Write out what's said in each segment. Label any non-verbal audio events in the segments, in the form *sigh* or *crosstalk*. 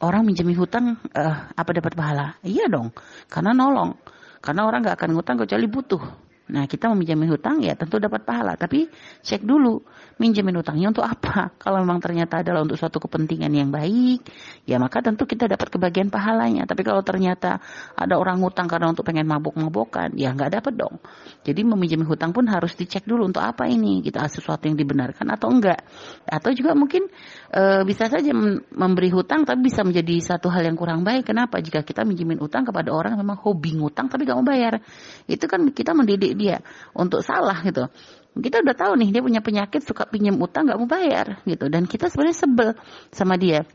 orang minjemin hutang uh, apa dapat pahala? Iya dong, karena nolong. Karena orang nggak akan ngutang kecuali butuh. Nah, kita meminjamin hutang ya tentu dapat pahala, tapi cek dulu minjemin hutangnya untuk apa. *laughs* Kalau memang ternyata adalah untuk suatu kepentingan yang baik, ya maka tentu kita dapat kebagian pahalanya. Tapi kalau ternyata ada orang hutang karena untuk pengen mabuk-mabukan, ya nggak dapat dong. Jadi meminjami hutang pun harus dicek dulu untuk apa ini, kita sesuatu yang dibenarkan atau enggak. Atau juga mungkin e, bisa saja memberi hutang tapi bisa menjadi satu hal yang kurang baik. Kenapa? Jika kita minjemin hutang kepada orang memang hobi ngutang tapi nggak mau bayar, itu kan kita mendidik dia untuk salah gitu. Kita udah tahu nih dia punya penyakit suka pinjam utang nggak mau bayar gitu dan kita sebenarnya sebel sama dia.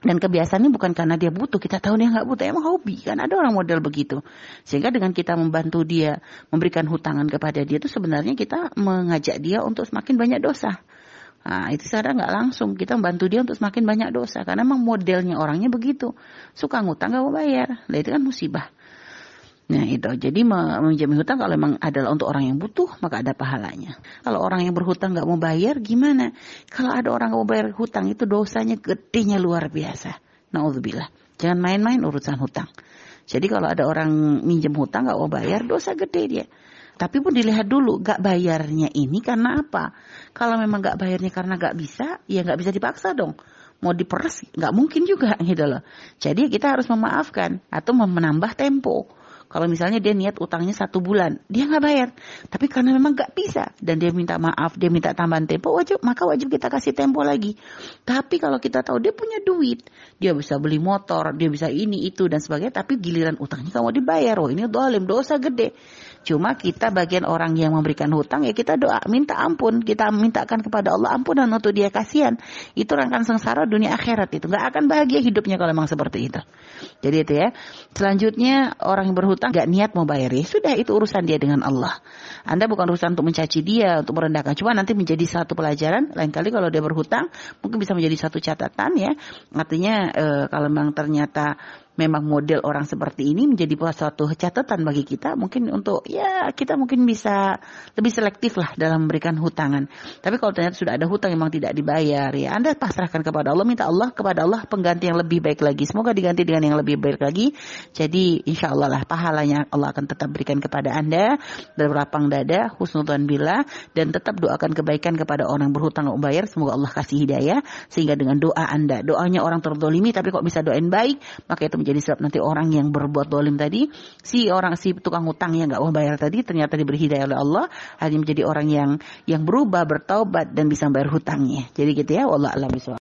Dan kebiasaannya bukan karena dia butuh, kita tahu dia nggak butuh, emang hobi kan ada orang model begitu. Sehingga dengan kita membantu dia, memberikan hutangan kepada dia itu sebenarnya kita mengajak dia untuk semakin banyak dosa. Nah, itu secara nggak langsung kita membantu dia untuk semakin banyak dosa karena memang modelnya orangnya begitu suka ngutang nggak mau bayar, nah itu kan musibah. Nah itu, jadi meminjam hutang kalau memang adalah untuk orang yang butuh, maka ada pahalanya. Kalau orang yang berhutang nggak mau bayar, gimana? Kalau ada orang nggak mau bayar hutang, itu dosanya gedenya luar biasa. Naudzubillah. Jangan main-main urusan hutang. Jadi kalau ada orang minjem hutang nggak mau bayar, dosa gede dia. Tapi pun dilihat dulu, gak bayarnya ini karena apa? Kalau memang gak bayarnya karena gak bisa, ya gak bisa dipaksa dong mau diperes nggak mungkin juga *laughs* gitu loh. Jadi kita harus memaafkan atau menambah tempo. Kalau misalnya dia niat utangnya satu bulan, dia nggak bayar. Tapi karena memang nggak bisa dan dia minta maaf, dia minta tambahan tempo, wajib maka wajib kita kasih tempo lagi. Tapi kalau kita tahu dia punya duit, dia bisa beli motor, dia bisa ini itu dan sebagainya. Tapi giliran utangnya kamu dibayar, oh ini dolim dosa gede. Cuma kita bagian orang yang memberikan hutang ya kita doa minta ampun, kita mintakan kepada Allah ampunan untuk dia kasihan. Itu rangkaian sengsara dunia akhirat itu nggak akan bahagia hidupnya kalau memang seperti itu. Jadi itu ya. Selanjutnya orang yang berhutang nggak niat mau bayar ya sudah itu urusan dia dengan Allah. Anda bukan urusan untuk mencaci dia, untuk merendahkan. Cuma nanti menjadi satu pelajaran. Lain kali kalau dia berhutang mungkin bisa menjadi satu catatan ya. Artinya e, kalau memang ternyata memang model orang seperti ini menjadi suatu catatan bagi kita mungkin untuk ya kita mungkin bisa lebih selektif lah dalam memberikan hutangan. Tapi kalau ternyata sudah ada hutang memang tidak dibayar ya Anda pasrahkan kepada Allah, minta Allah kepada Allah pengganti yang lebih baik lagi. Semoga diganti dengan yang lebih baik lagi. Jadi insya Allah lah pahalanya Allah akan tetap berikan kepada Anda berlapang dada, husnudan bila dan tetap doakan kebaikan kepada orang berhutang membayar. Semoga Allah kasih hidayah sehingga dengan doa Anda, doanya orang terdolimi tapi kok bisa doain baik, maka itu menjadi jadi sebab nanti orang yang berbuat dolim tadi, si orang si tukang hutang yang nggak mau bayar tadi ternyata diberi hidayah oleh Allah, hanya menjadi orang yang yang berubah, bertaubat dan bisa bayar hutangnya. Jadi gitu ya, Allah alam